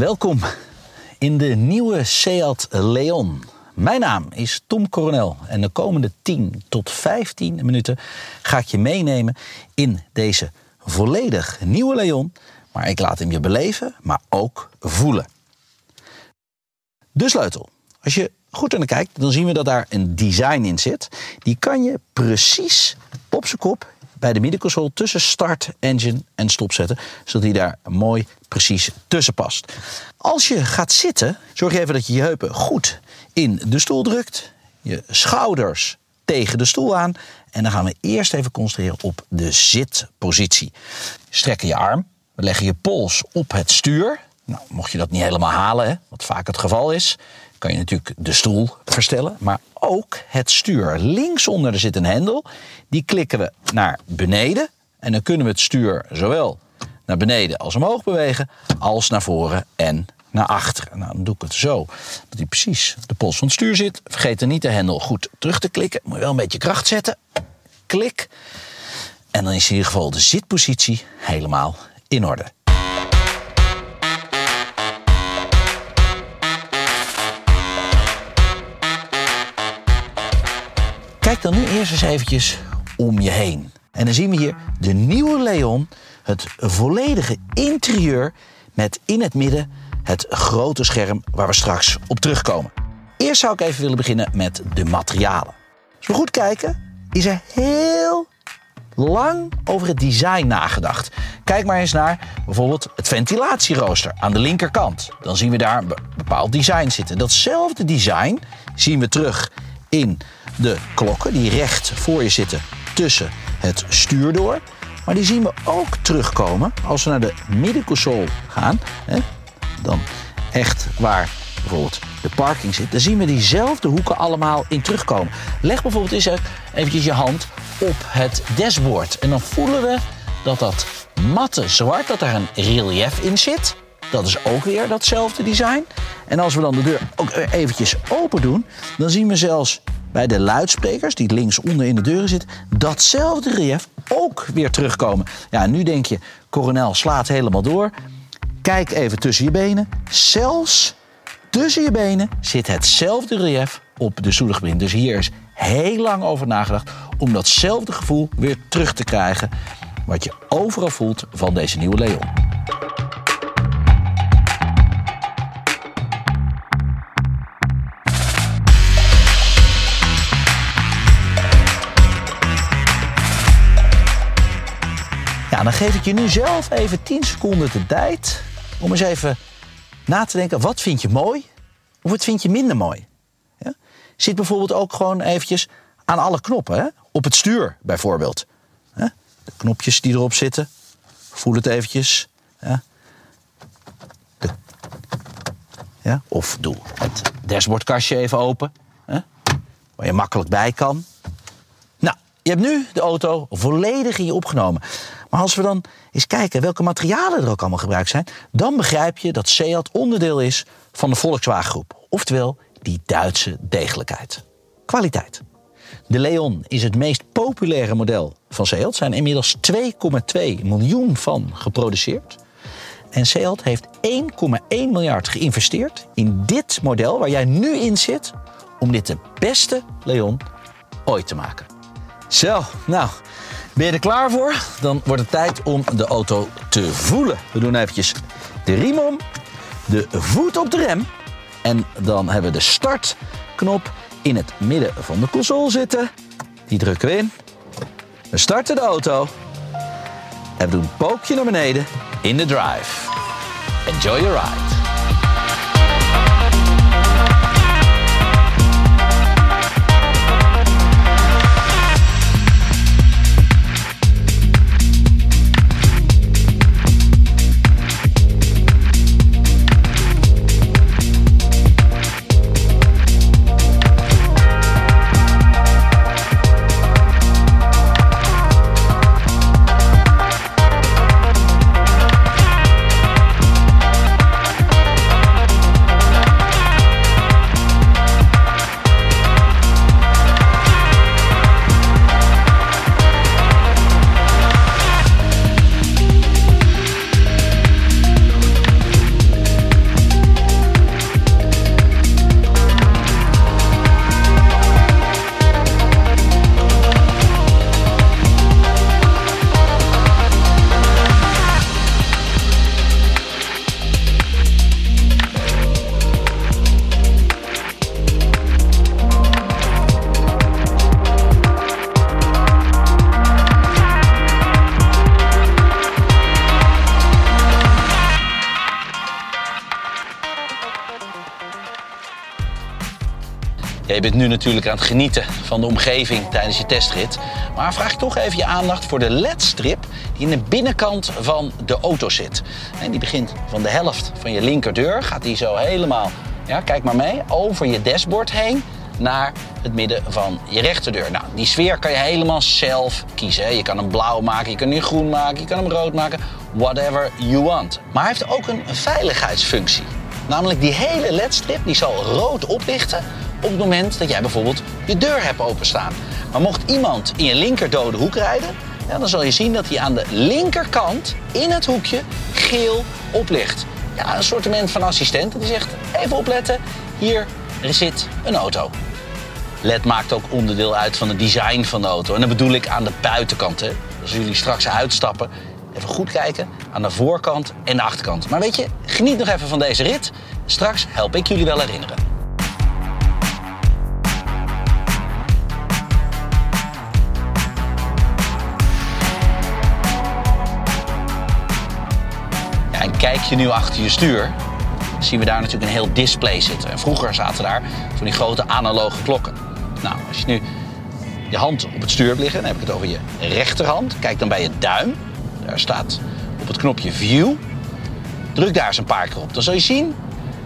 Welkom in de nieuwe Seat Leon. Mijn naam is Tom Coronel en de komende 10 tot 15 minuten ga ik je meenemen in deze volledig nieuwe Leon. Maar ik laat hem je beleven, maar ook voelen. De sleutel. Als je goed naar kijkt, dan zien we dat daar een design in zit. Die kan je precies op zijn kop bij de middenconsole tussen start, engine en stop zetten. Zodat hij daar mooi precies tussen past. Als je gaat zitten, zorg je even dat je je heupen goed in de stoel drukt. Je schouders tegen de stoel aan. En dan gaan we eerst even concentreren op de zitpositie. Strekken je arm. We leggen je pols op het stuur. Nou, mocht je dat niet helemaal halen, hè, wat vaak het geval is, kan je natuurlijk de stoel verstellen. Maar ook het stuur. Linksonder zit een hendel. Die klikken we naar beneden. En dan kunnen we het stuur zowel naar beneden als omhoog bewegen, als naar voren en naar achteren. Nou, dan doe ik het zo dat hij precies de pols van het stuur zit. Vergeet er niet de hendel goed terug te klikken. Moet je wel een beetje kracht zetten. Klik. En dan is in ieder geval de zitpositie helemaal in orde. Dan nu eerst eens eventjes om je heen. En dan zien we hier de nieuwe Leon, het volledige interieur met in het midden het grote scherm waar we straks op terugkomen. Eerst zou ik even willen beginnen met de materialen. Als we goed kijken, is er heel lang over het design nagedacht. Kijk maar eens naar bijvoorbeeld het ventilatierooster aan de linkerkant. Dan zien we daar een bepaald design zitten. Datzelfde design zien we terug in de klokken die recht voor je zitten tussen het stuur door. Maar die zien we ook terugkomen als we naar de middenconsole gaan. Hè, dan echt waar bijvoorbeeld de parking zit. Dan zien we diezelfde hoeken allemaal in terugkomen. Leg bijvoorbeeld eens eventjes je hand op het dashboard. En dan voelen we dat dat matte zwart, dat daar een relief in zit. Dat is ook weer datzelfde design. En als we dan de deur ook eventjes open doen, dan zien we zelfs bij de luidsprekers, die linksonder in de deuren zitten, datzelfde relief ook weer terugkomen. Ja, nu denk je, Coronel slaat helemaal door. Kijk even tussen je benen. Zelfs tussen je benen zit hetzelfde relief op de stoelengewin. Dus hier is heel lang over nagedacht om datzelfde gevoel weer terug te krijgen. Wat je overal voelt van deze nieuwe Leon. Dan geef ik je nu zelf even 10 seconden de tijd om eens even na te denken. Wat vind je mooi of wat vind je minder mooi? Ja? Zit bijvoorbeeld ook gewoon eventjes aan alle knoppen. Op het stuur bijvoorbeeld. De knopjes die erop zitten. Voel het eventjes. Ja? Ja? Of doe het dashboardkastje even open. Hè? Waar je makkelijk bij kan. Nou, je hebt nu de auto volledig in je opgenomen. Maar als we dan eens kijken welke materialen er ook allemaal gebruikt zijn, dan begrijp je dat Seat onderdeel is van de Volkswagen groep. Oftewel die Duitse degelijkheid. Kwaliteit. De Leon is het meest populaire model van Seat. Er zijn inmiddels 2,2 miljoen van geproduceerd. En Seat heeft 1,1 miljard geïnvesteerd in dit model waar jij nu in zit, om dit de beste Leon ooit te maken. Zo, nou, ben je er klaar voor? Dan wordt het tijd om de auto te voelen. We doen eventjes de riem om, de voet op de rem. En dan hebben we de startknop in het midden van de console zitten. Die drukken we in. We starten de auto. En we doen een pookje naar beneden in de drive. Enjoy your ride. Je bent nu natuurlijk aan het genieten van de omgeving tijdens je testrit. Maar vraag ik toch even je aandacht voor de LED-strip die in de binnenkant van de auto zit. En die begint van de helft van je linkerdeur, gaat die zo helemaal, ja, kijk maar mee, over je dashboard heen naar het midden van je rechterdeur. Nou, die sfeer kan je helemaal zelf kiezen. Hè. Je kan hem blauw maken, je kan hem groen maken, je kan hem rood maken. Whatever you want. Maar hij heeft ook een veiligheidsfunctie. Namelijk die hele ledstrip die zal rood oplichten op het moment dat jij bijvoorbeeld je deur hebt openstaan. Maar mocht iemand in je linker dode hoek rijden, dan zal je zien dat hij aan de linkerkant in het hoekje geel oplicht. Ja, een soort van assistent die zegt: even opletten, hier zit een auto. LED maakt ook onderdeel uit van het design van de auto. En dan bedoel ik aan de buitenkant. Hè. Als jullie straks uitstappen, even goed kijken aan de voorkant en de achterkant. Maar weet je, geniet nog even van deze rit. Straks help ik jullie wel herinneren. Je nu achter je stuur, zien we daar natuurlijk een heel display zitten. En vroeger zaten daar van die grote analoge klokken. Nou, als je nu je hand op het stuur hebt liggen, dan heb ik het over je rechterhand. Kijk dan bij je duim. Daar staat op het knopje View. Druk daar eens een paar keer op. Dan zul je zien,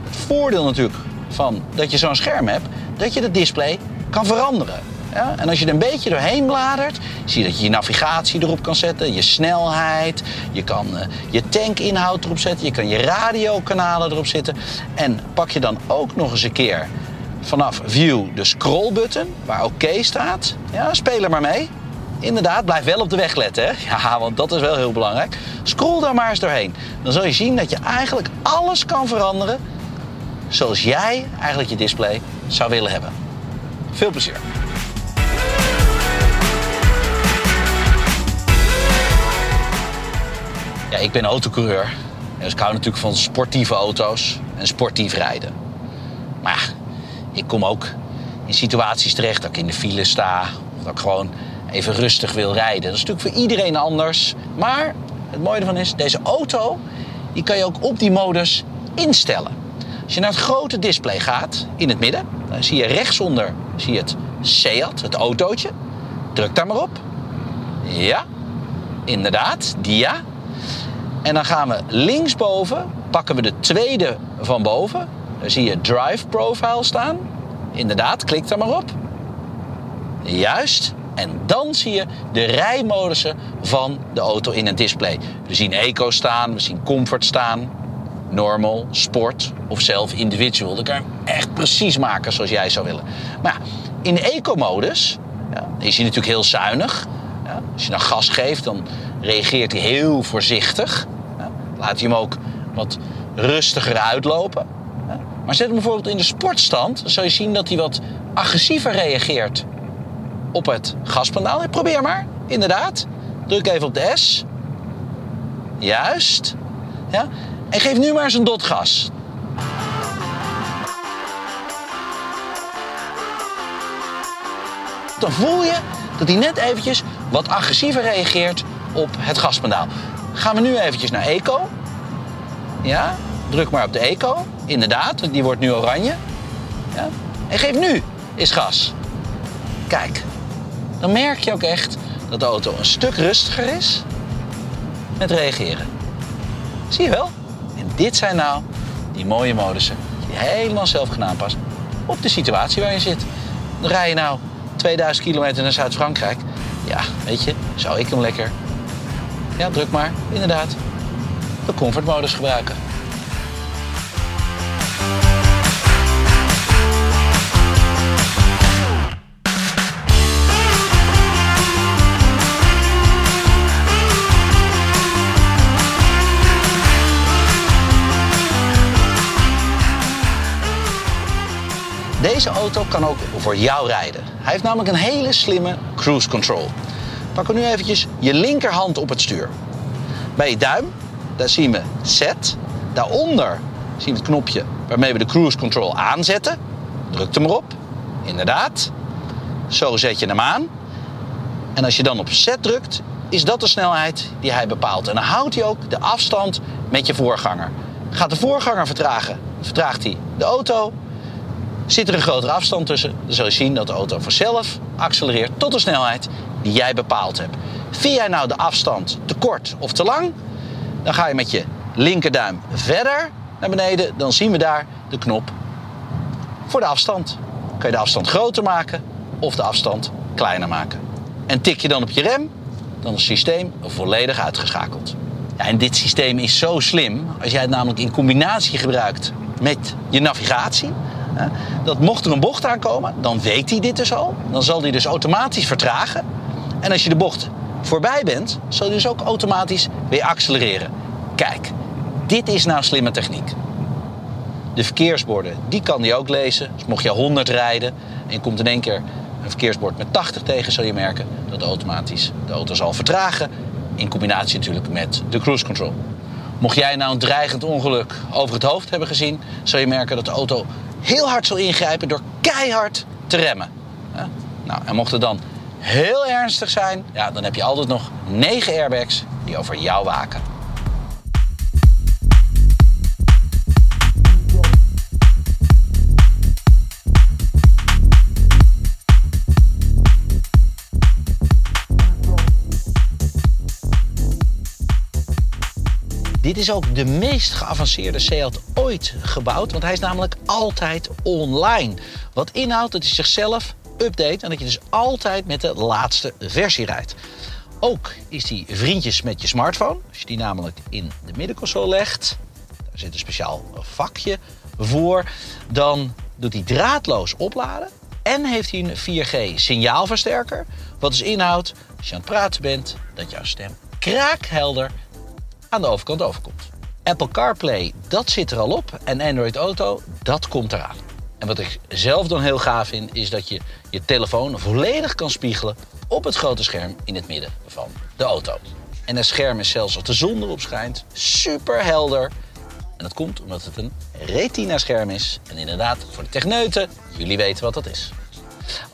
het voordeel natuurlijk van dat je zo'n scherm hebt, dat je het display kan veranderen. Ja? En als je er een beetje doorheen bladert, zie je dat je je navigatie erop kan zetten, je snelheid, je kan uh, je tankinhoud erop zetten, je kan je radiokanalen erop zetten. En pak je dan ook nog eens een keer vanaf View de scrollbutton, waar oké staat, ja, speel er maar mee. Inderdaad, blijf wel op de weg letten. Hè? Ja, want dat is wel heel belangrijk. Scroll daar maar eens doorheen. Dan zul je zien dat je eigenlijk alles kan veranderen zoals jij eigenlijk je display zou willen hebben. Veel plezier. Ja, ik ben autocoureur. Dus ik hou natuurlijk van sportieve auto's en sportief rijden. Maar ja, ik kom ook in situaties terecht dat ik in de file sta. Of dat ik gewoon even rustig wil rijden. Dat is natuurlijk voor iedereen anders. Maar het mooie ervan is, deze auto die kan je ook op die modus instellen. Als je naar het grote display gaat, in het midden, dan zie je rechtsonder zie je het Seat, het autootje. Druk daar maar op. Ja, inderdaad, dia. En dan gaan we linksboven, pakken we de tweede van boven. Dan zie je Drive Profile staan. Inderdaad, klik daar maar op. Juist. En dan zie je de rijmodussen van de auto in het display. We zien Eco staan, we zien Comfort staan, Normal, Sport of zelf Individual. Dan kan je echt precies maken zoals jij zou willen. Maar in de Eco-modus ja, is hij natuurlijk heel zuinig. Ja, als je dan gas geeft, dan reageert hij heel voorzichtig. Laat hij hem ook wat rustiger uitlopen. Maar zet hem bijvoorbeeld in de sportstand, dan zul je zien dat hij wat agressiever reageert op het gaspedaal. Probeer maar, inderdaad. Druk even op de S. Juist. Ja. En geef nu maar eens een dot gas. Dan voel je dat hij net eventjes wat agressiever reageert op het gaspedaal. Gaan we nu eventjes naar Eco. Ja, druk maar op de Eco. Inderdaad, die wordt nu oranje. Ja. En geef nu eens gas. Kijk, dan merk je ook echt dat de auto een stuk rustiger is met reageren. Zie je wel? En dit zijn nou die mooie modussen die helemaal zelf gaan aanpassen op de situatie waar je zit. Dan rij je nou 2000 kilometer naar Zuid-Frankrijk. Ja, weet je, zou ik hem lekker. Ja, druk maar, inderdaad. De comfortmodus gebruiken. Deze auto kan ook voor jou rijden. Hij heeft namelijk een hele slimme cruise control. Pak nu eventjes je linkerhand op het stuur. Bij je duim, daar zien we set. Daaronder zien we het knopje waarmee we de cruise control aanzetten. Druk hem erop. Inderdaad. Zo zet je hem aan. En als je dan op set drukt, is dat de snelheid die hij bepaalt. En dan houdt hij ook de afstand met je voorganger. Gaat de voorganger vertragen, vertraagt hij de auto. Zit er een grotere afstand tussen, dan zul je zien dat de auto vanzelf accelereert tot de snelheid die jij bepaald hebt. Vind jij nou de afstand te kort of te lang, dan ga je met je linkerduim verder naar beneden. Dan zien we daar de knop voor de afstand. Kan je de afstand groter maken of de afstand kleiner maken. En tik je dan op je rem, dan is het systeem volledig uitgeschakeld. Ja, en dit systeem is zo slim, als jij het namelijk in combinatie gebruikt met je navigatie. Dat mocht er een bocht aankomen, dan weet hij dit dus al. Dan zal hij dus automatisch vertragen. En als je de bocht voorbij bent, zal hij dus ook automatisch weer accelereren. Kijk, dit is nou slimme techniek. De verkeersborden, die kan hij ook lezen. Dus mocht je 100 rijden en je komt in één keer een verkeersbord met 80 tegen, zul je merken dat automatisch de auto zal vertragen. In combinatie natuurlijk met de cruise control. Mocht jij nou een dreigend ongeluk over het hoofd hebben gezien, zul je merken dat de auto heel hard zal ingrijpen door keihard te remmen. Nou, en mocht het dan heel ernstig zijn, ja, dan heb je altijd nog 9 airbags die over jou waken. Dit is ook de meest geavanceerde Seat ooit gebouwd, want hij is namelijk altijd online. Wat inhoudt dat hij zichzelf update en dat je dus altijd met de laatste versie rijdt. Ook is hij vriendjes met je smartphone. Als je die namelijk in de middenconsole legt, daar zit een speciaal vakje voor, dan doet hij draadloos opladen. En heeft hij een 4G signaalversterker, wat dus inhoudt als je aan het praten bent, dat jouw stem kraakhelder aan de overkant overkomt. Apple CarPlay, dat zit er al op. En Android Auto, dat komt eraan. En wat ik zelf dan heel gaaf vind, is dat je je telefoon volledig kan spiegelen op het grote scherm in het midden van de auto. En het scherm is zelfs als de zon erop schijnt, super helder. En dat komt omdat het een retina-scherm is. En inderdaad, voor de techneuten, jullie weten wat dat is.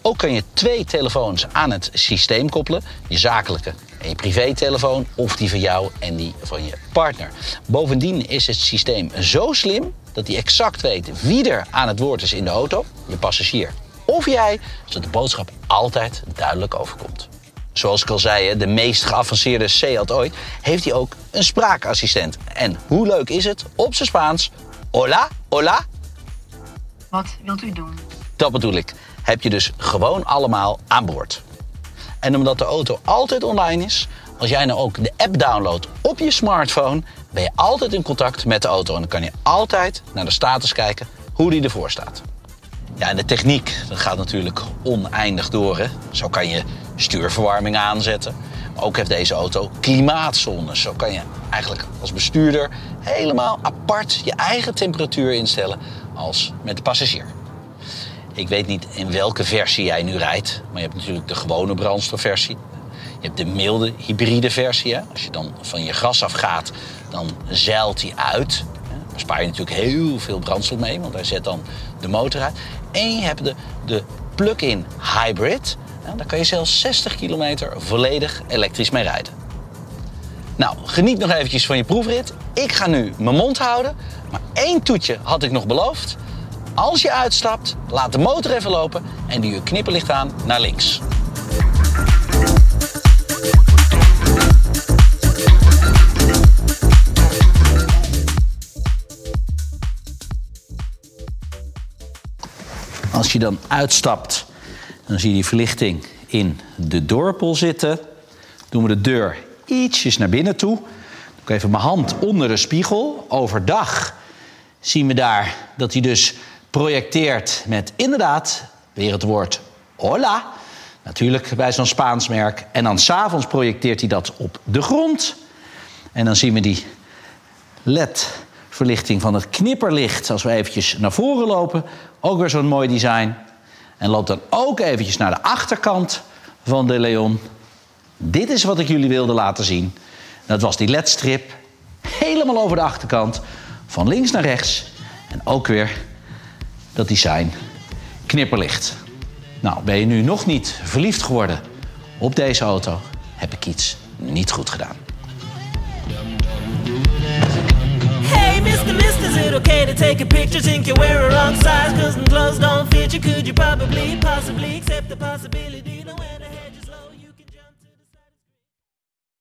Ook kan je twee telefoons aan het systeem koppelen. Je zakelijke en je privételefoon of die van jou en die van je partner. Bovendien is het systeem zo slim dat hij exact weet wie er aan het woord is in de auto, je passagier of jij, zodat de boodschap altijd duidelijk overkomt. Zoals ik al zei, de meest geavanceerde Seat ooit, heeft hij ook een spraakassistent. En hoe leuk is het? Op zijn Spaans, hola, hola. Wat wilt u doen? Dat bedoel ik. Heb je dus gewoon allemaal aan boord. En omdat de auto altijd online is, als jij nou ook de app downloadt op je smartphone, ben je altijd in contact met de auto. En dan kan je altijd naar de status kijken hoe die ervoor staat. Ja, en de techniek, dat gaat natuurlijk oneindig door. Hè? Zo kan je stuurverwarming aanzetten. Maar ook heeft deze auto klimaatzones. Zo kan je eigenlijk als bestuurder helemaal apart je eigen temperatuur instellen als met de passagier. Ik weet niet in welke versie jij nu rijdt, maar je hebt natuurlijk de gewone brandstofversie. Je hebt de milde hybride versie. Hè? Als je dan van je gras afgaat, dan zeilt hij uit. Daar spaar je natuurlijk heel veel brandstof mee, want hij zet dan de motor uit. En je hebt de, de plug-in hybrid. daar kan je zelfs 60 kilometer volledig elektrisch mee rijden. Nou, geniet nog eventjes van je proefrit. Ik ga nu mijn mond houden. Maar één toetje had ik nog beloofd. Als je uitstapt, laat de motor even lopen en doe je knipperlicht aan naar links. Als je dan uitstapt, dan zie je die verlichting in de dorpel zitten. Doen we de deur ietsjes naar binnen toe. Doe even mijn hand onder de spiegel. Overdag zien we daar dat hij dus projecteert met inderdaad weer het woord hola. Natuurlijk bij zo'n Spaans merk. En dan s'avonds projecteert hij dat op de grond. En dan zien we die LED-verlichting van het knipperlicht als we eventjes naar voren lopen. Ook weer zo'n mooi design. En loop dan ook eventjes naar de achterkant van de Leon. Dit is wat ik jullie wilde laten zien. Dat was die LED-strip. Helemaal over de achterkant. Van links naar rechts. En ook weer dat design knipperlicht. Nou, ben je nu nog niet verliefd geworden op deze auto? Heb ik iets niet goed gedaan. Hey, Mr. Mr. Is it okay to take a picture? Think you wear a wrong size? Cause the clothes don't fit you. Could you probably, possibly accept the possibility?